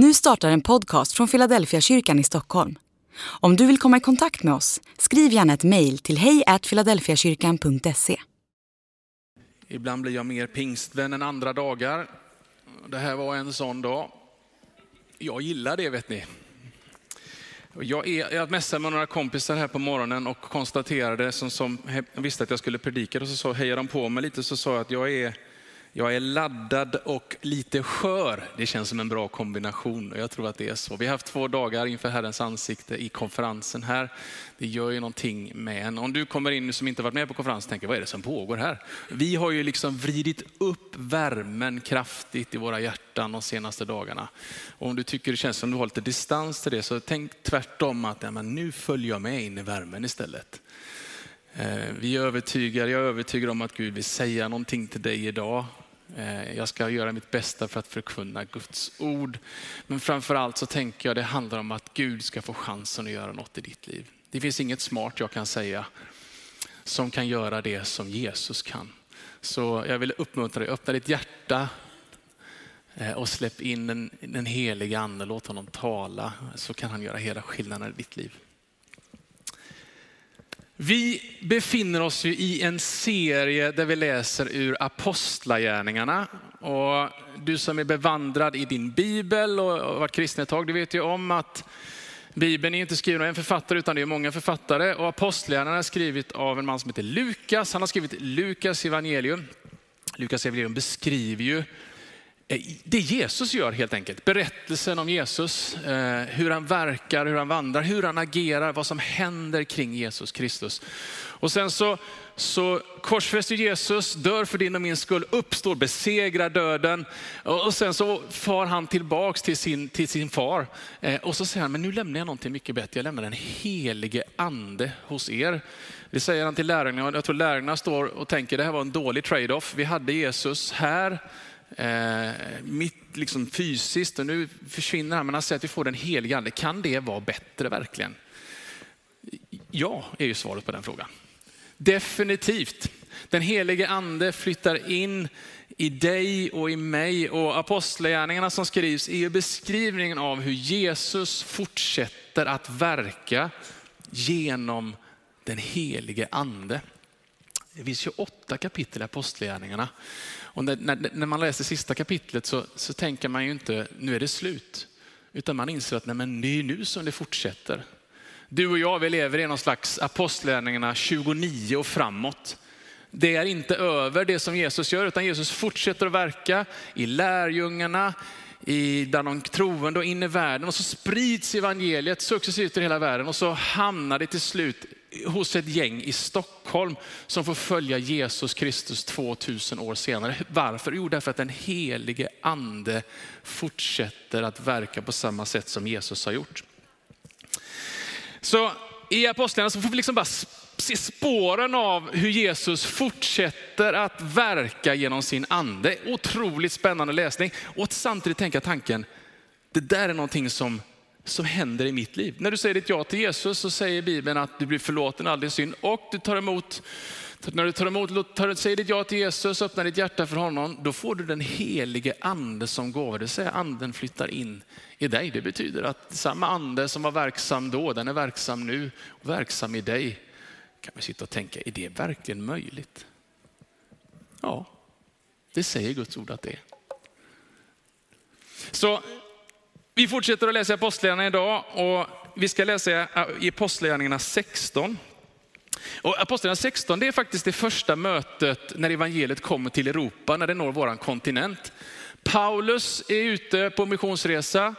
Nu startar en podcast från Philadelphia kyrkan i Stockholm. Om du vill komma i kontakt med oss, skriv gärna ett mejl till hejfiladelfiakyrkan.se. Ibland blir jag mer pingstvän än andra dagar. Det här var en sån dag. Jag gillar det vet ni. Jag, är, jag mässade med några kompisar här på morgonen och konstaterade, som, som visste att jag skulle predika, och så, så hejade de på mig lite, så sa jag att jag är jag är laddad och lite skör. Det känns som en bra kombination och jag tror att det är så. Vi har haft två dagar inför Herrens ansikte i konferensen här. Det gör ju någonting med en. Om du kommer in som inte varit med på konferensen och tänker, vad är det som pågår här? Vi har ju liksom vridit upp värmen kraftigt i våra hjärtan de senaste dagarna. Och om du tycker det känns som du har lite distans till det, så tänk tvärtom att ja, men nu följer jag med in i värmen istället. Eh, vi är övertygade, jag är övertygad om att Gud vill säga någonting till dig idag. Eh, jag ska göra mitt bästa för att förkunna Guds ord. Men framför allt så tänker jag det handlar om att Gud ska få chansen att göra något i ditt liv. Det finns inget smart jag kan säga som kan göra det som Jesus kan. Så jag vill uppmuntra dig, öppna ditt hjärta eh, och släpp in den, den heliga ande, låt honom tala så kan han göra hela skillnaden i ditt liv. Vi befinner oss ju i en serie där vi läser ur Apostlagärningarna. Och du som är bevandrad i din bibel och varit kristen ett tag, du vet ju om att Bibeln är inte skriven av en författare utan det är många författare. Och Apostlagärningarna är skrivet av en man som heter Lukas. Han har skrivit Lukas evangelium. Lukas evangelium beskriver ju Eh, det Jesus gör helt enkelt. Berättelsen om Jesus, eh, hur han verkar, hur han vandrar, hur han agerar, vad som händer kring Jesus Kristus. Och sen så, så korsfäster Jesus, dör för din och min skull, uppstår, besegrar döden. Och sen så far han tillbaks till sin, till sin far. Eh, och så säger han, men nu lämnar jag någonting mycket bättre. Jag lämnar den helige ande hos er. Det säger han till lärarna. Jag tror lärarna står och tänker, det här var en dålig trade-off. Vi hade Jesus här eh, mitt liksom fysiskt och nu försvinner han, men han säger att vi får den helige ande. Kan det vara bättre verkligen? Ja, är ju svaret på den frågan. Definitivt. Den helige ande flyttar in i dig och i mig och apostlagärningarna som skrivs är ju beskrivningen av hur Jesus fortsätter att verka genom den helige ande. Det finns 28 kapitel i apostlagärningarna och när, när, när, man läser sista kapitlet så, så tänker man ju inte, nu är det slut. Utan man inser att nej, men det är nu som det fortsätter. Du och jag, vi lever i någon slags apostlärningarna 29 och framåt. Det är inte över det som Jesus gör, utan Jesus fortsätter att verka i lärjungarna, i, bland de troende och in i världen. Och så sprids evangeliet successivt i hela världen och så hamnar det till slut hos ett gäng i Stockholm som får följa Jesus Kristus 2000 år senare. Varför? Jo, därför att den helige ande fortsätter att verka på samma sätt som Jesus har gjort. Så i Apostlarna så får vi liksom bara se spåren av hur Jesus fortsätter att verka genom sin ande. Otroligt spännande läsning och att samtidigt tänka tanken, det där är någonting som som händer i mitt liv. När du säger ditt ja till Jesus så säger Bibeln att du blir förlåten all din synd och du tar emot när du tar emot, tar, säger ditt ja till Jesus, öppnar ditt hjärta för honom, då får du den helige ande som gåva. Det vill säga anden flyttar in i dig. Det betyder att samma ande som var verksam då, den är verksam nu och verksam i dig. Kan vi sitta och tänka, är det verkligen möjligt? Ja, det säger Guds ord att det är. Så vi fortsätter att läsa Apostlagärningarna idag och vi ska läsa i Apostlagärningarna 16. Och Apostlagärningarna 16 det är faktiskt det första mötet när evangeliet kommer till Europa, när det når vår kontinent. Paulus är ute på missionsresa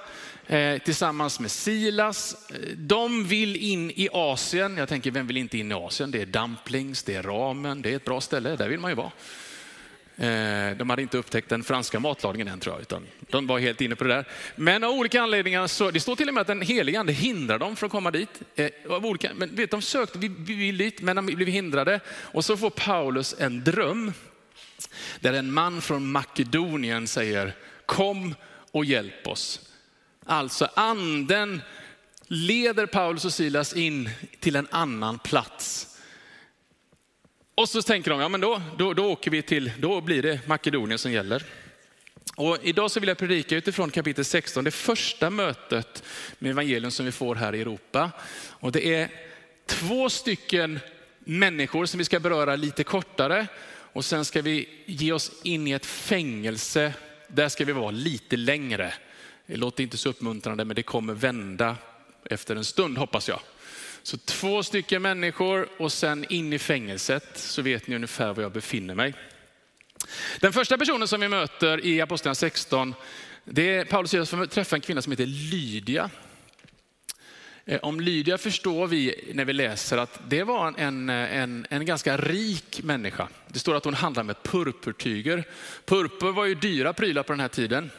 eh, tillsammans med Silas. De vill in i Asien. Jag tänker, vem vill inte in i Asien? Det är dumplings, det är ramen, det är ett bra ställe, där vill man ju vara. Eh, de hade inte upptäckt den franska matlagningen än tror jag, utan de var helt inne på det där. Men av olika anledningar, så, det står till och med att den helige ande hindrar dem från att komma dit. Eh, av olika, men vet, de sökte, vi, vi vill dit, men de blev hindrade. Och så får Paulus en dröm, där en man från Makedonien säger, kom och hjälp oss. Alltså anden leder Paulus och Silas in till en annan plats och så tänker de, ja men då, då, då åker vi till, då blir det Makedonien som gäller. Och idag så vill jag predika utifrån kapitel 16, det första mötet med evangelium som vi får här i Europa. Och det är två stycken människor som vi ska beröra lite kortare. Och sen ska vi ge oss in i ett fängelse. Där ska vi vara lite längre. Det låter inte så uppmuntrande, men det kommer vända efter en stund hoppas jag. Så två stycken människor och sen in i fängelset så vet ni ungefär var jag befinner mig. Den första personen som vi möter i Apostlagärningarna 16, det är Paulus som träffar en kvinna som heter Lydia. Eh, om Lydia förstår vi när vi läser att det var en, en, en ganska rik människa. Det står att hon handlade med purpurtyger. Purpur var ju dyra prylar på den här tiden.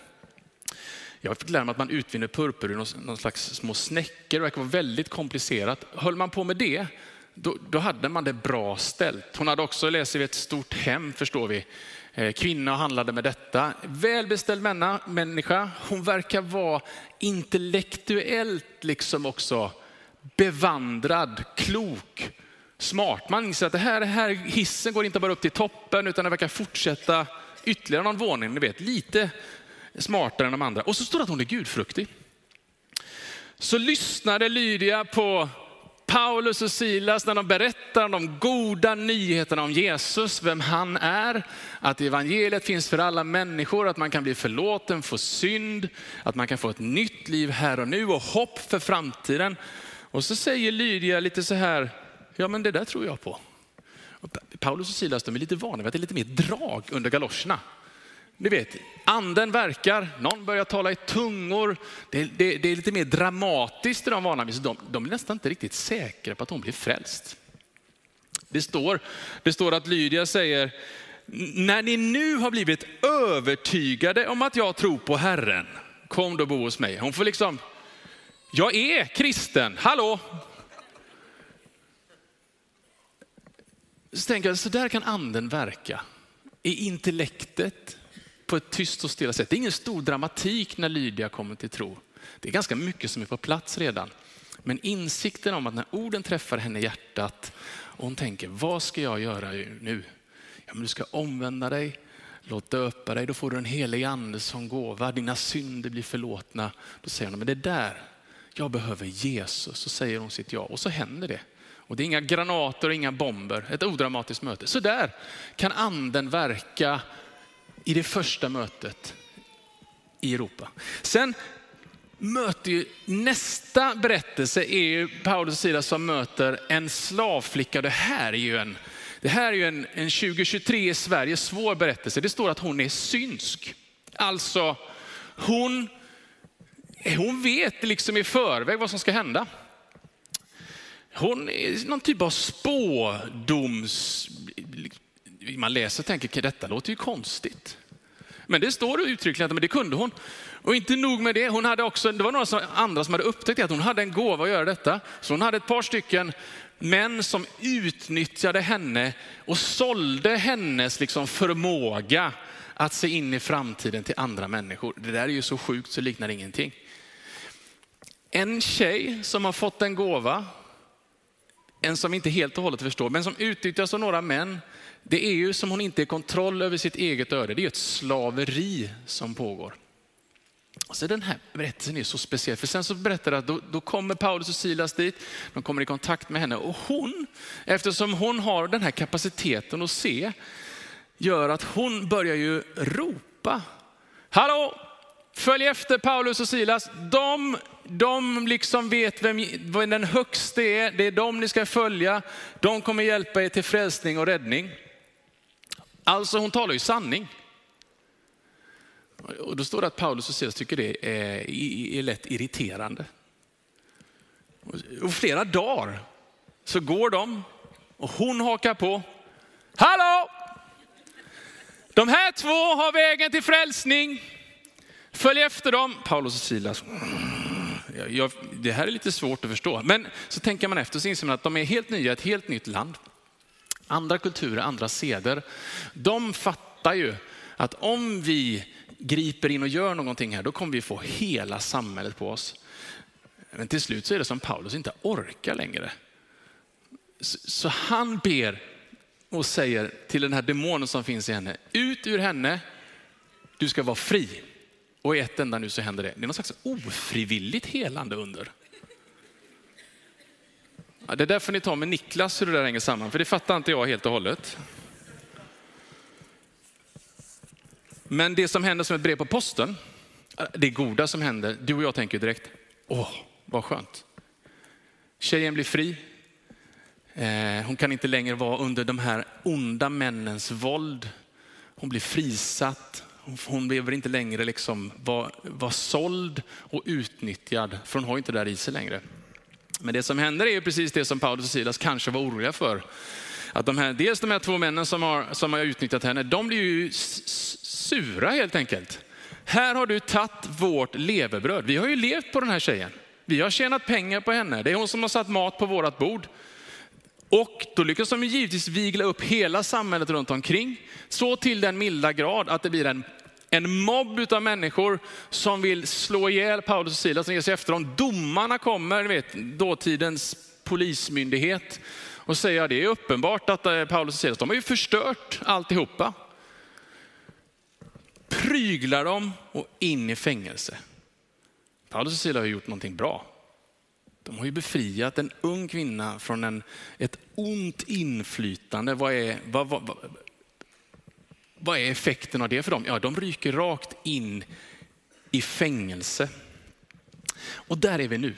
Jag fick lära mig att man utvinner purpur ur någon slags små snäckor. Det verkar vara väldigt komplicerat. Höll man på med det, då, då hade man det bra ställt. Hon hade också, läser vi, ett stort hem förstår vi. Eh, kvinna handlade med detta. Välbeställd människa. Hon verkar vara intellektuellt liksom också bevandrad, klok, smart. Man inser att det här, här hissen går inte bara upp till toppen utan den verkar fortsätta ytterligare någon våning. Ni vet, lite smartare än de andra. Och så står det att hon är gudfruktig. Så lyssnade Lydia på Paulus och Silas när de berättar om de goda nyheterna om Jesus, vem han är, att evangeliet finns för alla människor, att man kan bli förlåten få synd, att man kan få ett nytt liv här och nu och hopp för framtiden. Och så säger Lydia lite så här, ja men det där tror jag på. Paulus och Silas de är lite vana vid att det är lite mer drag under galoscherna. Ni vet, anden verkar, någon börjar tala i tungor. Det, det, det är lite mer dramatiskt i de vanligtvis. De, de är nästan inte riktigt säkra på att hon blir frälst. Det står, det står att Lydia säger, när ni nu har blivit övertygade om att jag tror på Herren, kom då bo hos mig. Hon får liksom, jag är kristen, hallå? Så tänker jag, så där kan anden verka. I intellektet, på ett tyst och stilla sätt. Det är ingen stor dramatik när Lydia kommer till tro. Det är ganska mycket som är på plats redan. Men insikten om att när orden träffar henne i hjärtat och hon tänker, vad ska jag göra nu? Ja, men du ska omvända dig, låt döpa dig, då får du en helig ande som gåva, dina synder blir förlåtna. Då säger hon, men det där, jag behöver Jesus. Så säger hon sitt ja och så händer det. Och det är inga granater och inga bomber, ett odramatiskt möte. Så där kan anden verka i det första mötet i Europa. Sen möter ju, nästa berättelse är ju Paulus sida som möter en slavflicka. Det här är ju en, det här är ju en, en 2023 i Sverige svår berättelse. Det står att hon är synsk. Alltså hon, hon vet liksom i förväg vad som ska hända. Hon är någon typ av spådoms man läser och tänker, detta låter ju konstigt. Men det står uttryckligen att det kunde hon. Och inte nog med det, hon hade också, det var några andra som hade upptäckt att hon hade en gåva att göra detta. Så hon hade ett par stycken män som utnyttjade henne och sålde hennes liksom förmåga att se in i framtiden till andra människor. Det där är ju så sjukt så liknar ingenting. En tjej som har fått en gåva, en som inte helt och hållet förstår, men som utnyttjas av några män det är ju som hon inte är kontroll över sitt eget öde. Det är ett slaveri som pågår. Och så den här berättelsen är så speciell, för sen så berättar det att då, då, kommer Paulus och Silas dit, de kommer i kontakt med henne och hon, eftersom hon har den här kapaciteten att se, gör att hon börjar ju ropa. Hallå, följ efter Paulus och Silas. De, de liksom vet vem, vem den högste är, det är dem ni ska följa. De kommer hjälpa er till frälsning och räddning. Alltså hon talar ju sanning. Och då står det att Paulus och Silas tycker det är, är lätt irriterande. Och flera dagar så går de och hon hakar på. Hallå! De här två har vägen till frälsning. Följ efter dem. Paulus och Silas. Jag, det här är lite svårt att förstå. Men så tänker man efter så inser man att de är helt nya, ett helt nytt land. Andra kulturer, andra seder. De fattar ju att om vi griper in och gör någonting här, då kommer vi få hela samhället på oss. Men till slut så är det som Paulus inte orkar längre. Så han ber och säger till den här demonen som finns i henne, ut ur henne, Du ska vara fri. Och i ett enda nu så händer det. Det är någon slags ofrivilligt helande under. Ja, det där får ni ta med Niklas hur det där hänger samman, för det fattar inte jag helt och hållet. Men det som händer som ett brev på posten, det goda som händer, du och jag tänker direkt, åh, vad skönt. Tjejen blir fri. Eh, hon kan inte längre vara under de här onda männens våld. Hon blir frisatt. Hon behöver inte längre liksom vara, vara såld och utnyttjad, för hon har inte det där i sig längre. Men det som händer är ju precis det som Paulus och Silas kanske var oroliga för. Att de här, dels de här två männen som har, som har utnyttjat henne, de blir ju sura helt enkelt. Här har du tagit vårt levebröd. Vi har ju levt på den här tjejen. Vi har tjänat pengar på henne. Det är hon som har satt mat på vårt bord. Och då lyckas de givetvis vigla upp hela samhället runt omkring. Så till den milda grad att det blir en, en mobb av människor som vill slå ihjäl Paulus och Silas som ger sig efter dem. Domarna kommer, vet, dåtidens polismyndighet och säger att det är uppenbart att eh, Paulus och Silas, de har ju förstört alltihopa. Pryglar dem och in i fängelse. Paulus och Silas har gjort någonting bra. De har ju befriat en ung kvinna från en, ett ont inflytande. Vad är, vad, vad, vad, är effekten av det för dem? Ja, de ryker rakt in i fängelse. Och där är vi nu.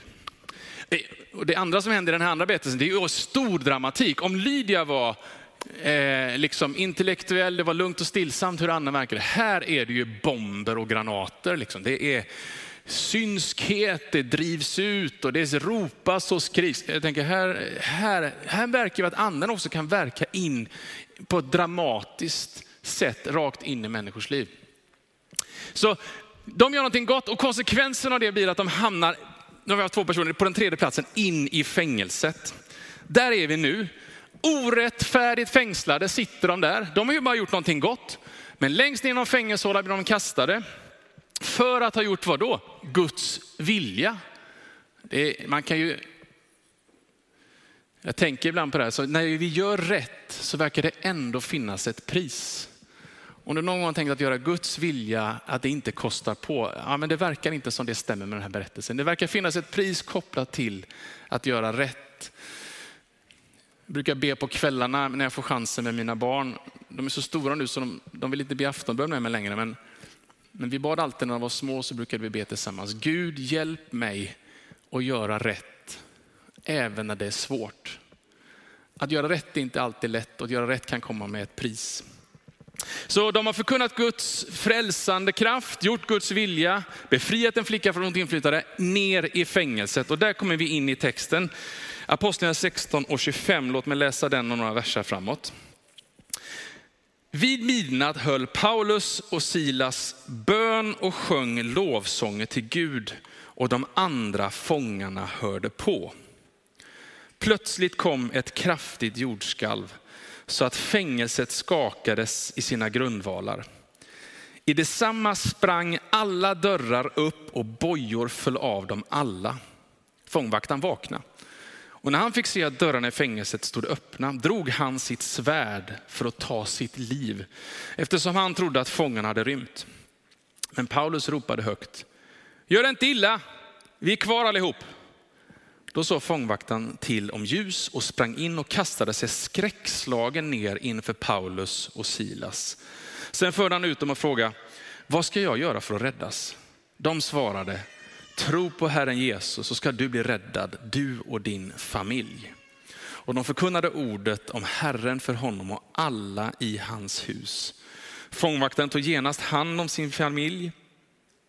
Och det andra som händer i den här andra berättelsen, det är ju stor dramatik. Om Lydia var eh, liksom intellektuell, det var lugnt och stillsamt hur Anna verkade. Här är det ju bomber och granater. Liksom. Det är synskhet, det drivs ut och det ropas och skriks. Jag tänker här, här, här verkar det att anden också kan verka in på ett dramatiskt sätt rakt in i människors liv. Så de gör någonting gott och konsekvensen av det blir att de hamnar, nu har vi haft två personer, på den tredje platsen in i fängelset. Där är vi nu. Orättfärdigt fängslade sitter de där. De har ju bara gjort någonting gott. Men längst ner i fängelsehåla blir de kastade. För att ha gjort vad då? Guds vilja. Det, man kan ju, jag tänker ibland på det här, så när vi gör rätt så verkar det ändå finnas ett pris. Om du någon gång har tänkt att göra Guds vilja, att det inte kostar på, ja, men det verkar inte som det stämmer med den här berättelsen. Det verkar finnas ett pris kopplat till att göra rätt. Jag brukar be på kvällarna när jag får chansen med mina barn. De är så stora nu så de, de vill inte be aftonbön med mig längre. Men men vi bad alltid när de var små så brukade vi be tillsammans. Gud hjälp mig att göra rätt, även när det är svårt. Att göra rätt är inte alltid lätt och att göra rätt kan komma med ett pris. Så de har förkunnat Guds frälsande kraft, gjort Guds vilja, befriat en flicka från ont inflytande, ner i fängelset. Och där kommer vi in i texten. Apostlagärningarna 16 och 25, låt mig läsa den och några verser framåt. Vid midnatt höll Paulus och Silas bön och sjöng lovsånger till Gud och de andra fångarna hörde på. Plötsligt kom ett kraftigt jordskalv så att fängelset skakades i sina grundvalar. I detsamma sprang alla dörrar upp och bojor föll av dem alla. Fångvaktaren vaknade och när han fick se att dörrarna i fängelset stod öppna drog han sitt svärd för att ta sitt liv eftersom han trodde att fångarna hade rymt. Men Paulus ropade högt, gör det inte illa, vi är kvar allihop. Då sa fångvaktaren till om ljus och sprang in och kastade sig skräckslagen ner inför Paulus och Silas. Sen förde han ut dem och frågade, vad ska jag göra för att räddas? De svarade, Tro på Herren Jesus så ska du bli räddad, du och din familj. Och de förkunnade ordet om Herren för honom och alla i hans hus. Fångvaktaren tog genast hand om sin familj,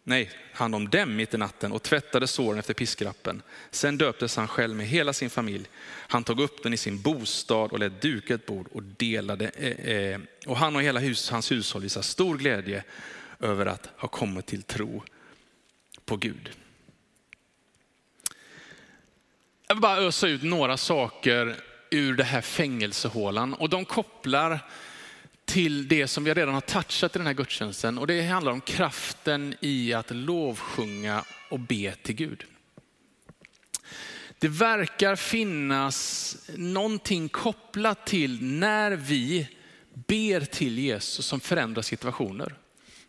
nej, hand om dem mitt i natten och tvättade såren efter piskrappen. Sen döptes han själv med hela sin familj. Han tog upp den i sin bostad och lät duka ett bord och delade. Eh, eh, och han och hela hus, hans hushåll visar stor glädje över att ha kommit till tro på Gud. Jag vill bara ösa ut några saker ur det här fängelsehålan och de kopplar till det som vi redan har touchat i den här gudstjänsten och det handlar om kraften i att lovsjunga och be till Gud. Det verkar finnas någonting kopplat till när vi ber till Jesus som förändrar situationer.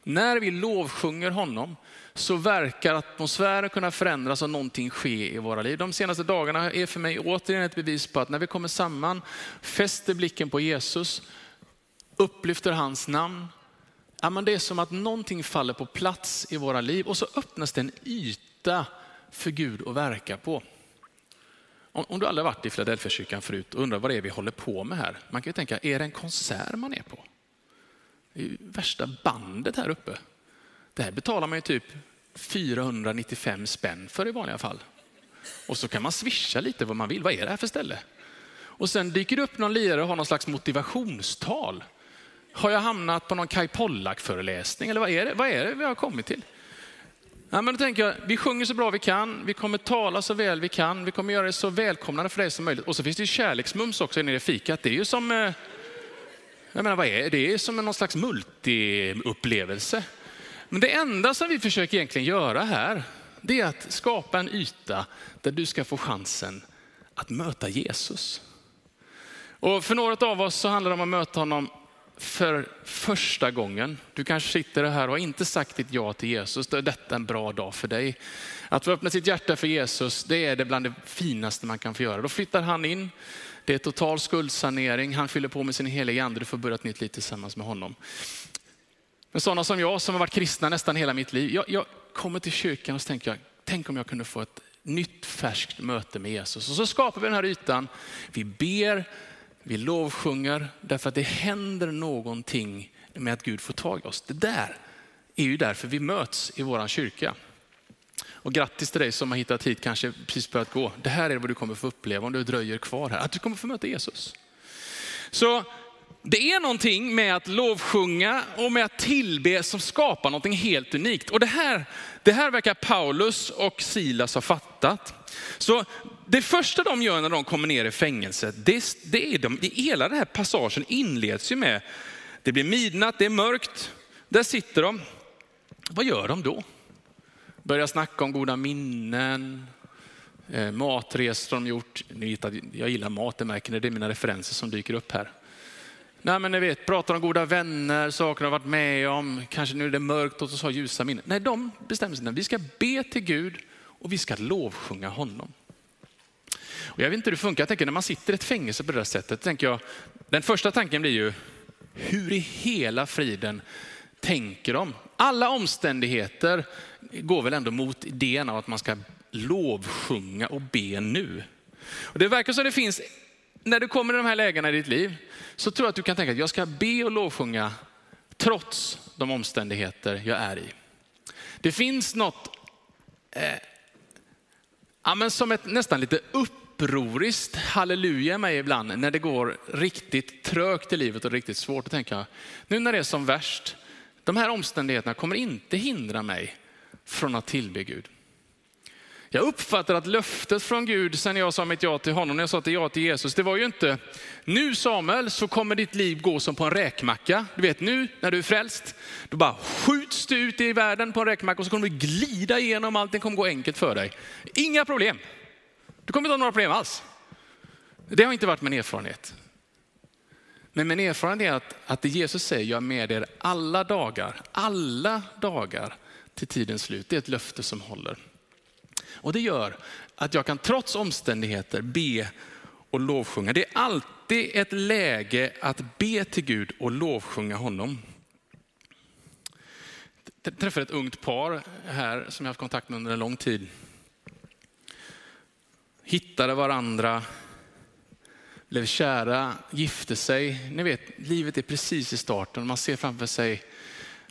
När vi lovsjunger honom så verkar atmosfären kunna förändras och någonting ske i våra liv. De senaste dagarna är för mig återigen ett bevis på att när vi kommer samman, fäster blicken på Jesus, upplyfter hans namn, ja, men det är som att någonting faller på plats i våra liv och så öppnas det en yta för Gud att verka på. Om, om du aldrig varit i Philadelphia kyrkan förut och undrar vad det är vi håller på med här. Man kan ju tänka, är det en konsert man är på? Det är ju värsta bandet här uppe. Det här betalar man ju typ 495 spänn för i vanliga fall. Och så kan man swisha lite vad man vill. Vad är det här för ställe? Och sen dyker det upp någon lirare och har någon slags motivationstal. Har jag hamnat på någon Kai Pollak-föreläsning eller vad är, det? vad är det vi har kommit till? Ja, men då tänker jag, vi sjunger så bra vi kan, vi kommer tala så väl vi kan, vi kommer göra det så välkomnande för dig som möjligt. Och så finns det ju kärleksmums också nere i fikat. Det är ju som, eh, jag menar vad är det? Det är som någon slags multiupplevelse. Men det enda som vi försöker egentligen göra här, det är att skapa en yta där du ska få chansen att möta Jesus. Och för några av oss så handlar det om att möta honom för första gången. Du kanske sitter här och har inte sagt ditt ja till Jesus. Då är detta en bra dag för dig. Att få öppna sitt hjärta för Jesus, det är det bland det finaste man kan få göra. Då flyttar han in. Det är total skuldsanering. Han fyller på med sin heliga ande. Du får börja ett nytt liv tillsammans med honom. Men sådana som jag som har varit kristna nästan hela mitt liv. Jag, jag kommer till kyrkan och så tänker jag, tänk om jag kunde få ett nytt färskt möte med Jesus. Och så skapar vi den här ytan. Vi ber, vi lovsjunger därför att det händer någonting med att Gud får tag i oss. Det där är ju därför vi möts i vår kyrka. Och grattis till dig som har hittat hit, kanske precis börjat gå. Det här är vad du kommer få uppleva om du dröjer kvar här. Att du kommer få möta Jesus. Så det är någonting med att lovsjunga och med att tillbe som skapar någonting helt unikt. Och det här, det här verkar Paulus och Silas ha fattat. Så det första de gör när de kommer ner i fängelset, det, det är de, hela den här passagen inleds ju med, det blir midnatt, det är mörkt, där sitter de. Vad gör de då? Börjar snacka om goda minnen, eh, matresor de gjort. Ni vet att jag gillar mat, det märker ni, det är mina referenser som dyker upp här. Nej men ni vet, pratar om goda vänner, saker de varit med om, kanske nu är det mörkt och så har ljusa minnen. Nej, de bestämmer sig, vi ska be till Gud och vi ska lovsjunga honom. Och jag vet inte hur det funkar, jag tänker när man sitter i ett fängelse på det där sättet, tänker jag, den första tanken blir ju, hur i hela friden tänker de? Alla omständigheter går väl ändå mot idén av att man ska lovsjunga och be nu. Och det verkar som det finns, när du kommer i de här lägena i ditt liv, så tror jag att du kan tänka att jag ska be och lovsjunga trots de omständigheter jag är i. Det finns något eh, ja, men som ett nästan lite upproriskt halleluja mig ibland när det går riktigt trögt i livet och riktigt svårt. att tänka, nu när det är som värst, de här omständigheterna kommer inte hindra mig från att tillbe Gud. Jag uppfattar att löftet från Gud sen jag sa mitt ja till honom, när jag sa till ja till Jesus, det var ju inte, nu Samuel så kommer ditt liv gå som på en räkmacka. Du vet nu när du är frälst, då bara skjuts du ut i världen på en räkmacka och så kommer du glida igenom, allting kommer gå enkelt för dig. Inga problem. Du kommer inte ha några problem alls. Det har inte varit min erfarenhet. Men min erfarenhet är att, att det Jesus säger, jag är med er alla dagar, alla dagar till tidens slut. Det är ett löfte som håller. Och det gör att jag kan trots omständigheter be och lovsjunga. Det är alltid ett läge att be till Gud och lovsjunga honom. Jag träffade ett ungt par här som jag haft kontakt med under en lång tid. Hittade varandra, blev kära, gifte sig. Ni vet, livet är precis i starten. Man ser framför sig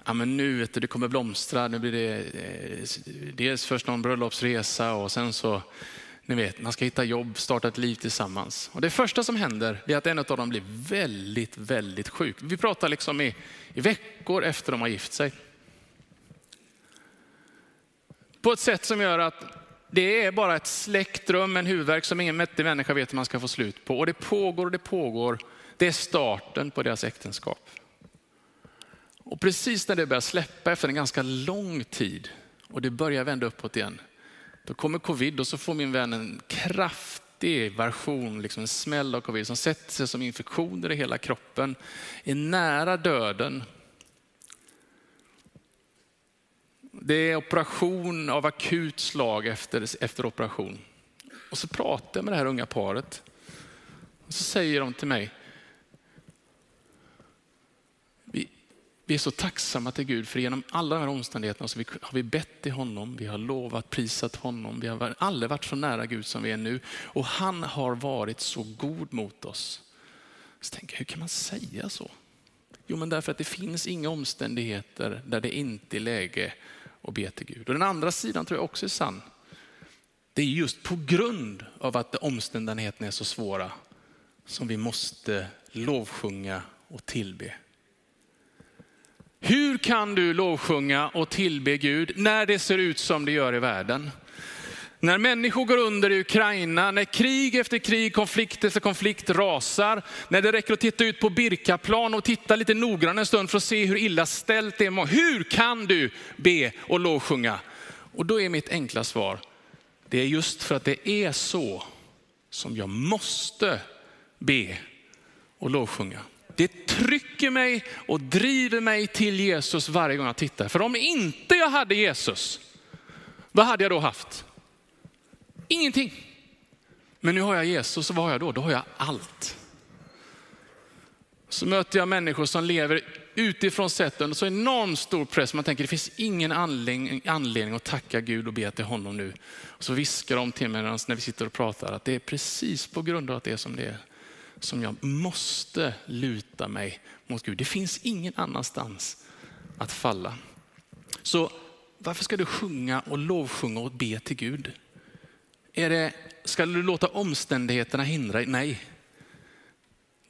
ja, men nu vet du, det kommer blomstra. Nu blir det eh, dels först någon bröllopsresa och sen så, ni vet, man ska hitta jobb, starta ett liv tillsammans. Och det första som händer är att en av dem blir väldigt, väldigt sjuk. Vi pratar liksom i, i veckor efter de har gift sig. På ett sätt som gör att det är bara ett släktrum, en huvudvärk som ingen mättig människa vet hur man ska få slut på. Och det pågår och det pågår. Det är starten på deras äktenskap. Och precis när det börjar släppa efter en ganska lång tid och det börjar vända uppåt igen, då kommer covid och så får min vän en kraftig version, liksom en smäll av covid som sätter sig som infektioner i hela kroppen, är nära döden. Det är operation av akut slag efter, efter operation. Och så pratar jag med det här unga paret. Och så säger de till mig, vi är så tacksamma till Gud för genom alla de här omständigheterna så har vi bett till honom, vi har lovat, prisat honom. Vi har aldrig varit så nära Gud som vi är nu. Och han har varit så god mot oss. Så tänker jag, hur kan man säga så? Jo, men därför att det finns inga omständigheter där det inte är läge att be till Gud. Och den andra sidan tror jag också är sann. Det är just på grund av att omständigheterna är så svåra som vi måste lovsjunga och tillbe. Hur kan du lovsjunga och tillbe Gud när det ser ut som det gör i världen? När människor går under i Ukraina, när krig efter krig, konflikt efter konflikt rasar, när det räcker att titta ut på Birkaplan och titta lite noggrannare en stund för att se hur illa ställt det är. Hur kan du be och lovsjunga? Och då är mitt enkla svar, det är just för att det är så som jag måste be och lovsjunga. Det trycker mig och driver mig till Jesus varje gång jag tittar. För om inte jag hade Jesus, vad hade jag då haft? Ingenting. Men nu har jag Jesus och vad har jag då? Då har jag allt. Så möter jag människor som lever utifrån sett under så enormt stor press. Man tänker det finns ingen anledning, anledning att tacka Gud och be till honom nu. Och så viskar de till mig när vi sitter och pratar att det är precis på grund av att det är som det är som jag måste luta mig mot Gud. Det finns ingen annanstans att falla. Så varför ska du sjunga och lovsjunga och be till Gud? Är det, ska du låta omständigheterna hindra dig? Nej.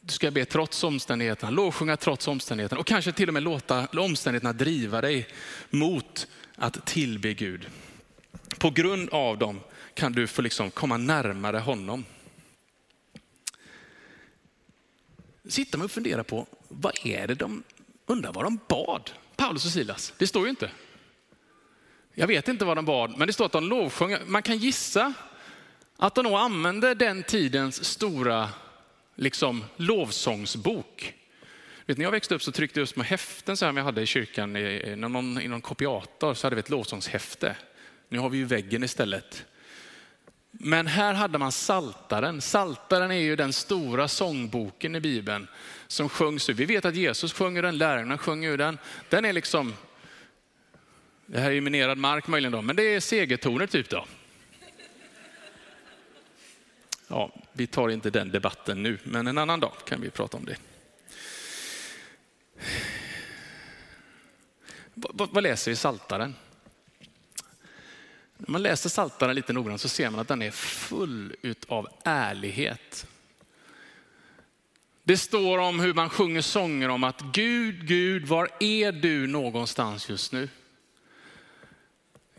Du ska be trots omständigheterna, lovsjunga trots omständigheterna och kanske till och med låta omständigheterna driva dig mot att tillbe Gud. På grund av dem kan du få liksom komma närmare honom. Sitter man och funderar på vad är det de undrar vad de bad, Paulus och Silas. Det står ju inte. Jag vet inte vad de bad, men det står att de lovsjöng. Man kan gissa att de nog använde den tidens stora liksom, lovsångsbok. Vet, när jag växte upp så tryckte jag små häften som jag hade i kyrkan. I någon, i någon kopiator så hade vi ett lovsångshäfte. Nu har vi ju väggen istället. Men här hade man saltaren. Saltaren är ju den stora sångboken i Bibeln som sjungs Vi vet att Jesus sjunger den, lärarna sjunger ur den. Den är liksom, det här är ju minerad mark möjligen då, men det är segertoner typ då. Ja, vi tar inte den debatten nu, men en annan dag kan vi prata om det. Vad, vad läser vi i Saltaren? När man läser Saltaren lite noggrant så ser man att den är full av ärlighet. Det står om hur man sjunger sånger om att Gud, Gud, var är du någonstans just nu?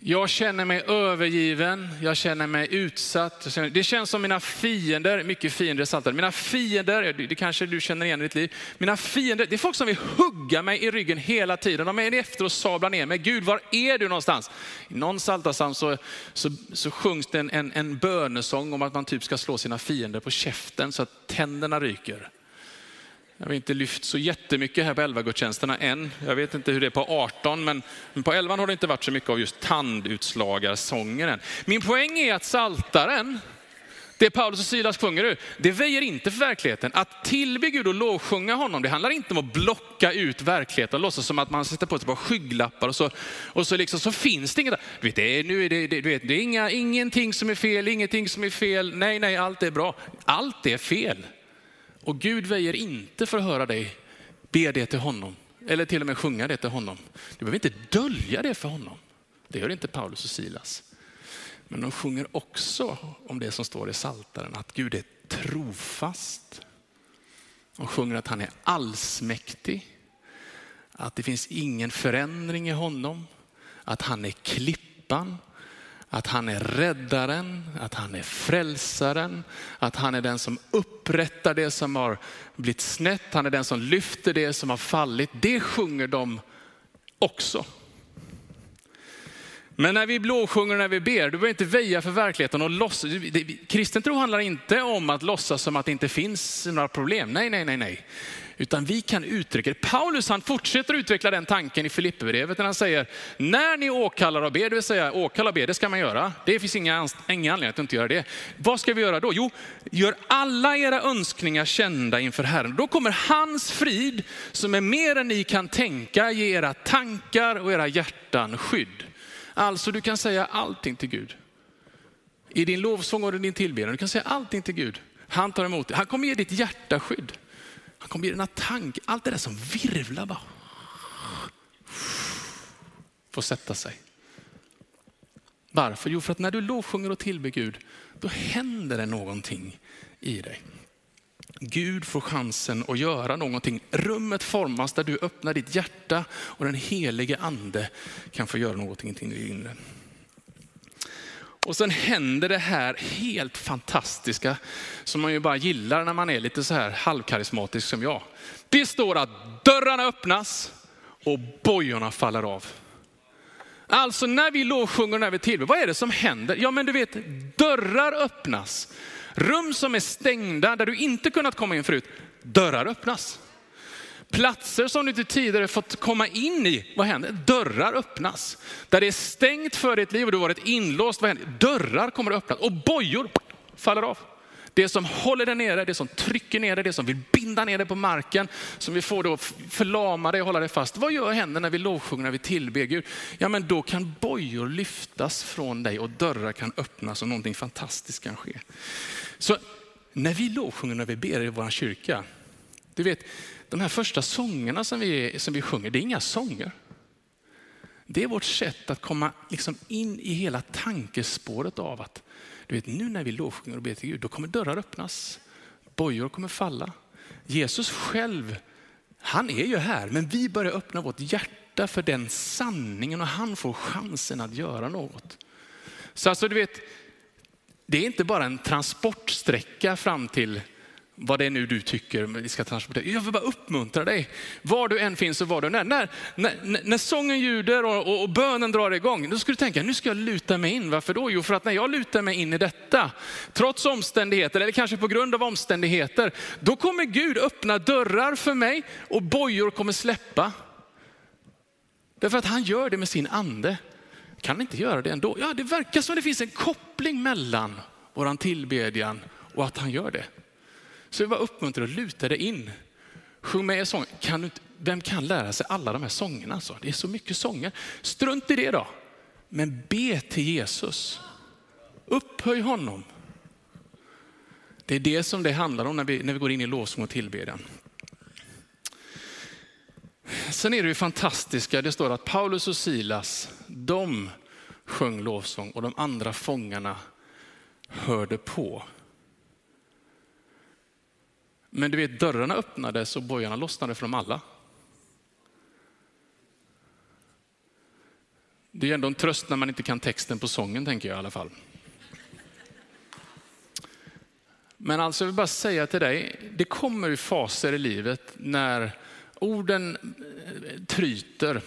Jag känner mig övergiven, jag känner mig utsatt. Det känns som mina fiender, mycket fiender saltade. Mina fiender, det kanske du känner igen i ditt liv. Mina fiender, det är folk som vill hugga mig i ryggen hela tiden. De är efter och sablar ner mig. Gud, var är du någonstans? I någon Psaltarpsalm så, så, så sjungs det en, en, en bönesång om att man typ ska slå sina fiender på käften så att tänderna ryker. Jag har inte lyft så jättemycket här på 11 gudstjänsterna än. Jag vet inte hur det är på 18, men på 11 har det inte varit så mycket av just tandutslagarsången än. Min poäng är att saltaren, det Paulus och Silas sjunger nu, det väjer inte för verkligheten. Att tillbe Gud och lovsjunga honom, det handlar inte om att blocka ut verkligheten och låtsas som att man sätter på sig bara skygglappar och så, och så, liksom, så finns det inget. Du vet, det är, nu är det, det, du vet, det är inga, ingenting som är fel, ingenting som är fel. Nej, nej, allt är bra. Allt är fel. Och Gud väjer inte för att höra dig be det till honom. Eller till och med sjunga det till honom. Du behöver inte dölja det för honom. Det gör inte Paulus och Silas. Men de sjunger också om det som står i Saltaren att Gud är trofast. De sjunger att han är allsmäktig. Att det finns ingen förändring i honom. Att han är klippan att han är räddaren, att han är frälsaren, att han är den som upprättar det som har blivit snett, han är den som lyfter det som har fallit. Det sjunger de också. Men när vi blåsjunger när vi ber, du behöver inte väja för verkligheten och låtsas. Kristen tro handlar inte om att låtsas som att det inte finns några problem. Nej, nej, nej, nej. Utan vi kan uttrycka det. Paulus han fortsätter utveckla den tanken i Filipperbrevet när han säger, när ni åkallar och ber, det vill säga åkallar och ber, det ska man göra. Det finns inga, inga anledning att inte göra det. Vad ska vi göra då? Jo, gör alla era önskningar kända inför Herren. Då kommer hans frid som är mer än ni kan tänka, ge era tankar och era hjärtan skydd. Alltså du kan säga allting till Gud. I din lovsång och din tillbedjan, du kan säga allting till Gud. Han tar emot det. Han kommer ge ditt hjärta skydd. Han kommer ge dina tankar, allt det där som virvlar bara. Får sätta sig. Varför? Jo, för att när du lovsjunger och tillber Gud, då händer det någonting i dig. Gud får chansen att göra någonting. Rummet formas där du öppnar ditt hjärta och den helige ande kan få göra någonting i din inre. Och sen händer det här helt fantastiska som man ju bara gillar när man är lite så här halvkarismatisk som jag. Det står att dörrarna öppnas och bojorna faller av. Alltså när vi lovsjunger, när vi tillber, vad är det som händer? Ja men du vet, dörrar öppnas. Rum som är stängda, där du inte kunnat komma in förut, dörrar öppnas. Platser som du inte tidigare fått komma in i, vad händer? Dörrar öppnas. Där det är stängt för ditt liv och du varit inlåst, vad händer? Dörrar kommer att öppnas och bojor faller av. Det som håller dig nere, det som trycker ner dig, det som vill binda ner dig på marken, som vill får då förlama dig och hålla dig fast. Vad gör händer när vi lovsjunger, när vi tillber Gud? Ja, men då kan bojor lyftas från dig och dörrar kan öppnas och någonting fantastiskt kan ske. Så när vi lovsjunger, när vi ber i vår kyrka, du vet, de här första sångerna som vi, som vi sjunger, det är inga sånger. Det är vårt sätt att komma liksom in i hela tankespåret av att du vet, nu när vi lovsjunger och ber till Gud, då kommer dörrar öppnas. Bojor kommer falla. Jesus själv, han är ju här, men vi börjar öppna vårt hjärta för den sanningen och han får chansen att göra något. Så alltså du vet, det är inte bara en transportsträcka fram till vad det är nu du tycker vi ska transportera. Jag vill bara uppmuntra dig. Var du än finns och var du än är. När, när, när sången ljuder och, och, och, bönen drar igång, då ska du tänka, nu ska jag luta mig in. Varför då? Jo, för att när jag lutar mig in i detta, trots omständigheter, eller kanske på grund av omständigheter, då kommer Gud öppna dörrar för mig och bojor kommer släppa. Därför att han gör det med sin ande. Kan inte göra det ändå? Ja, det verkar som det finns en koppling mellan våran tillbedjan och att han gör det. Så jag bara uppmuntrar att luta dig in. Sjung med i sången. Kan du inte, vem kan lära sig alla de här sångerna? Alltså? Det är så mycket sånger. Strunt i det då. Men be till Jesus. Upphöj honom. Det är det som det handlar om när vi, när vi går in i lovsång och tillbedjan. Sen är det ju fantastiska, det står att Paulus och Silas, de sjöng lovsång och de andra fångarna hörde på. Men du vet, dörrarna öppnades och bojarna lossnade för dem alla. Det är ändå en tröst när man inte kan texten på sången, tänker jag i alla fall. Men alltså, jag vill bara säga till dig, det kommer ju faser i livet när orden eh, tryter.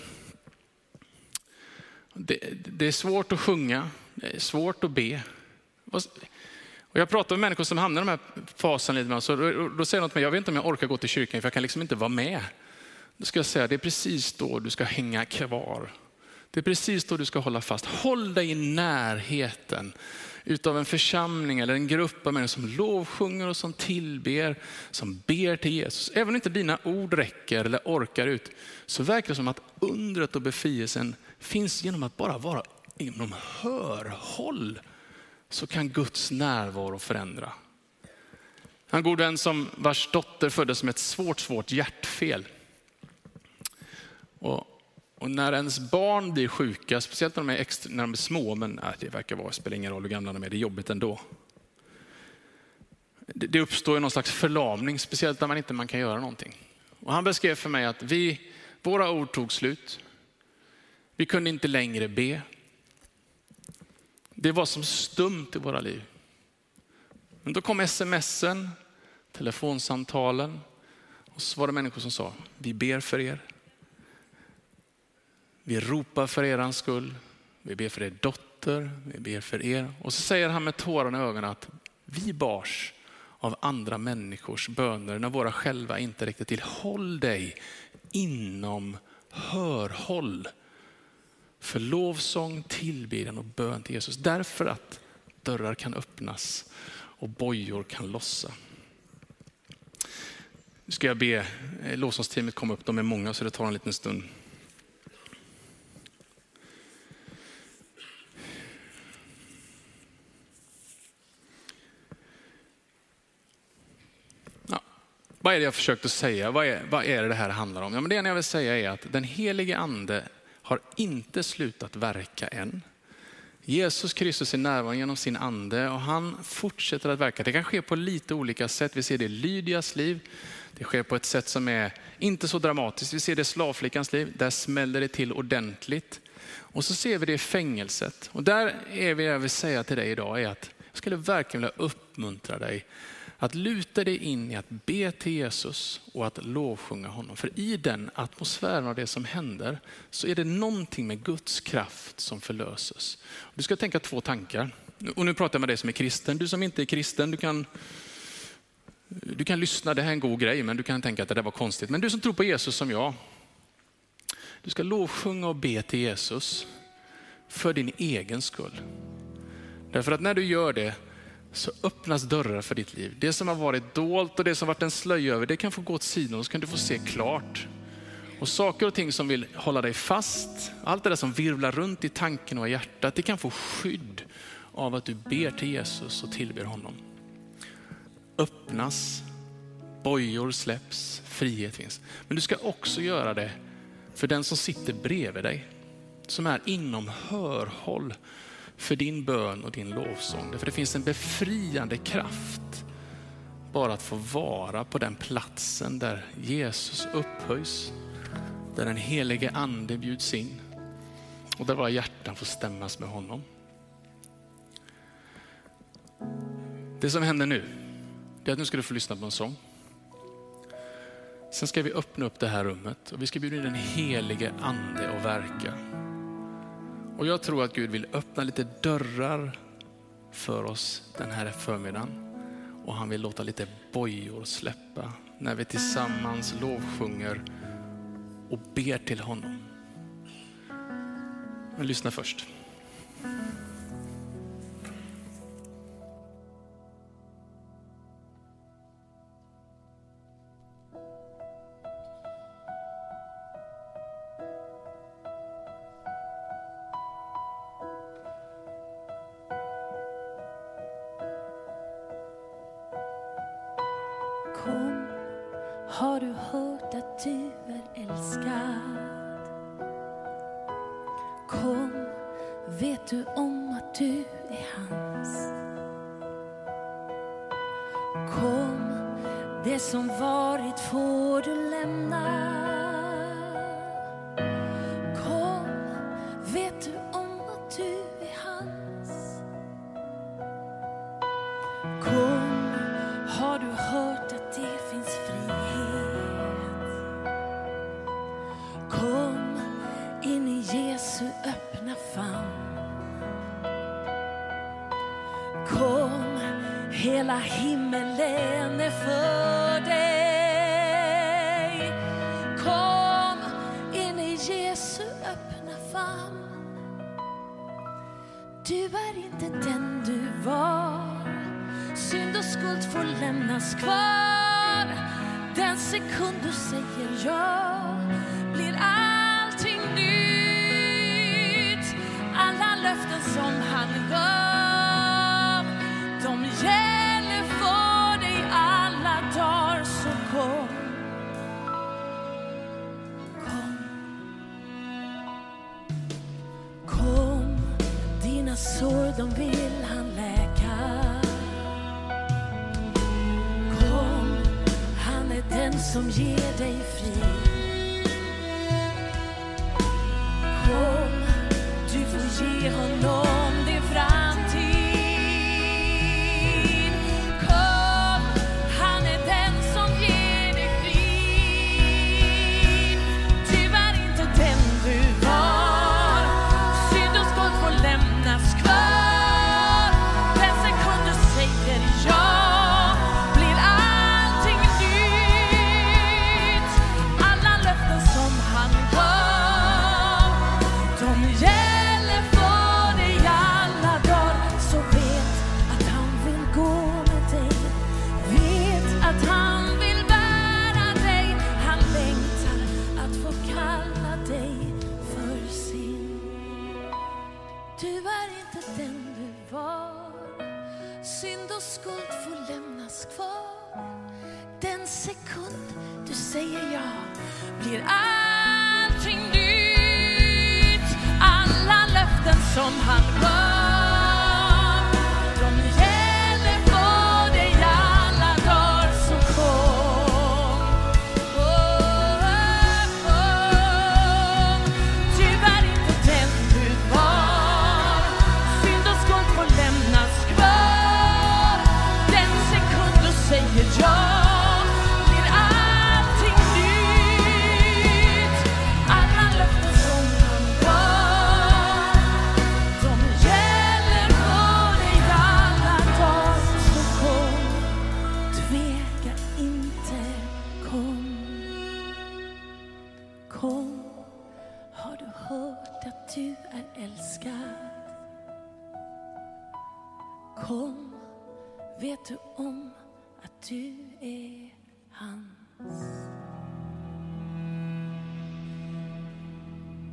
Det, det är svårt att sjunga, det är svårt att be. Och jag pratar med människor som hamnar i de här faserna, så då, då säger de till mig, jag vet inte om jag orkar gå till kyrkan för jag kan liksom inte vara med. Då ska jag säga, det är precis då du ska hänga kvar. Det är precis då du ska hålla fast. Håll dig i närheten utav en församling eller en grupp av människor som lovsjunger och som tillber, som ber till Jesus. Även om inte dina ord räcker eller orkar ut, så verkar det som att undret och befrielsen finns genom att bara vara inom hörhåll så kan Guds närvaro förändra. Han god vän som vars dotter föddes med ett svårt, svårt hjärtfel. Och, och när ens barn blir sjuka, speciellt när de är, extra, när de är små, men nej, det verkar vara, spelar ingen roll hur gamla de är, det är jobbigt ändå. Det, det uppstår ju någon slags förlamning, speciellt när man inte man kan göra någonting. Och han beskrev för mig att vi, våra ord tog slut. Vi kunde inte längre be. Det var som stumt i våra liv. Men då kom smsen, telefonsamtalen och så var det människor som sa, vi ber för er. Vi ropar för er skull. Vi ber för er dotter, vi ber för er. Och så säger han med tårarna i ögonen att vi bars av andra människors böner när våra själva inte räckte till. Håll dig inom hörhåll för lovsång, tillbedjan och bön till Jesus. Därför att dörrar kan öppnas och bojor kan lossa. Nu ska jag be eh, lovsångsteamet komma upp, de är många så det tar en liten stund. Ja, vad är det jag försökte säga? Vad är, vad är det det här handlar om? Ja, men det jag vill säga är att den helige ande har inte slutat verka än. Jesus Kristus är närvarande genom sin ande och han fortsätter att verka. Det kan ske på lite olika sätt. Vi ser det i Lydias liv. Det sker på ett sätt som är inte så dramatiskt. Vi ser det i slavflickans liv. Där smäller det till ordentligt. Och så ser vi det i fängelset. Och där är vi, jag vill säga till dig idag, är att jag skulle verkligen vilja uppmuntra dig att luta dig in i att be till Jesus och att lovsjunga honom. För i den atmosfären av det som händer så är det någonting med Guds kraft som förlöses. Du ska tänka två tankar. Och nu pratar jag med dig som är kristen. Du som inte är kristen, du kan, du kan lyssna, det här är en god grej, men du kan tänka att det där var konstigt. Men du som tror på Jesus som jag, du ska lovsjunga och be till Jesus för din egen skull. Därför att när du gör det så öppnas dörrar för ditt liv. Det som har varit dolt och det som varit en slöja över, det kan få gå åt sidan och så kan du få se klart. Och saker och ting som vill hålla dig fast, allt det där som virvlar runt i tanken och i hjärtat, det kan få skydd av att du ber till Jesus och tillber honom. Öppnas, bojor släpps, frihet finns. Men du ska också göra det för den som sitter bredvid dig, som är inom hörhåll för din bön och din lovsång. För det finns en befriande kraft bara att få vara på den platsen där Jesus upphöjs, där den helige ande bjuds in och där våra hjärtan får stämmas med honom. Det som händer nu, det är att nu ska du få lyssna på en sång. Sen ska vi öppna upp det här rummet och vi ska bjuda in den helige ande och verka. Och jag tror att Gud vill öppna lite dörrar för oss den här förmiddagen. Och han vill låta lite bojor släppa när vi tillsammans lovsjunger och ber till honom. Men lyssna först. Det som varit får du lämna. Sår de vill han läka. Kom, han är den som ger dig frid. Kom, du får ge honom skuld får lämnas kvar. Den sekund du säger ja blir allting nytt. Alla löften som han gav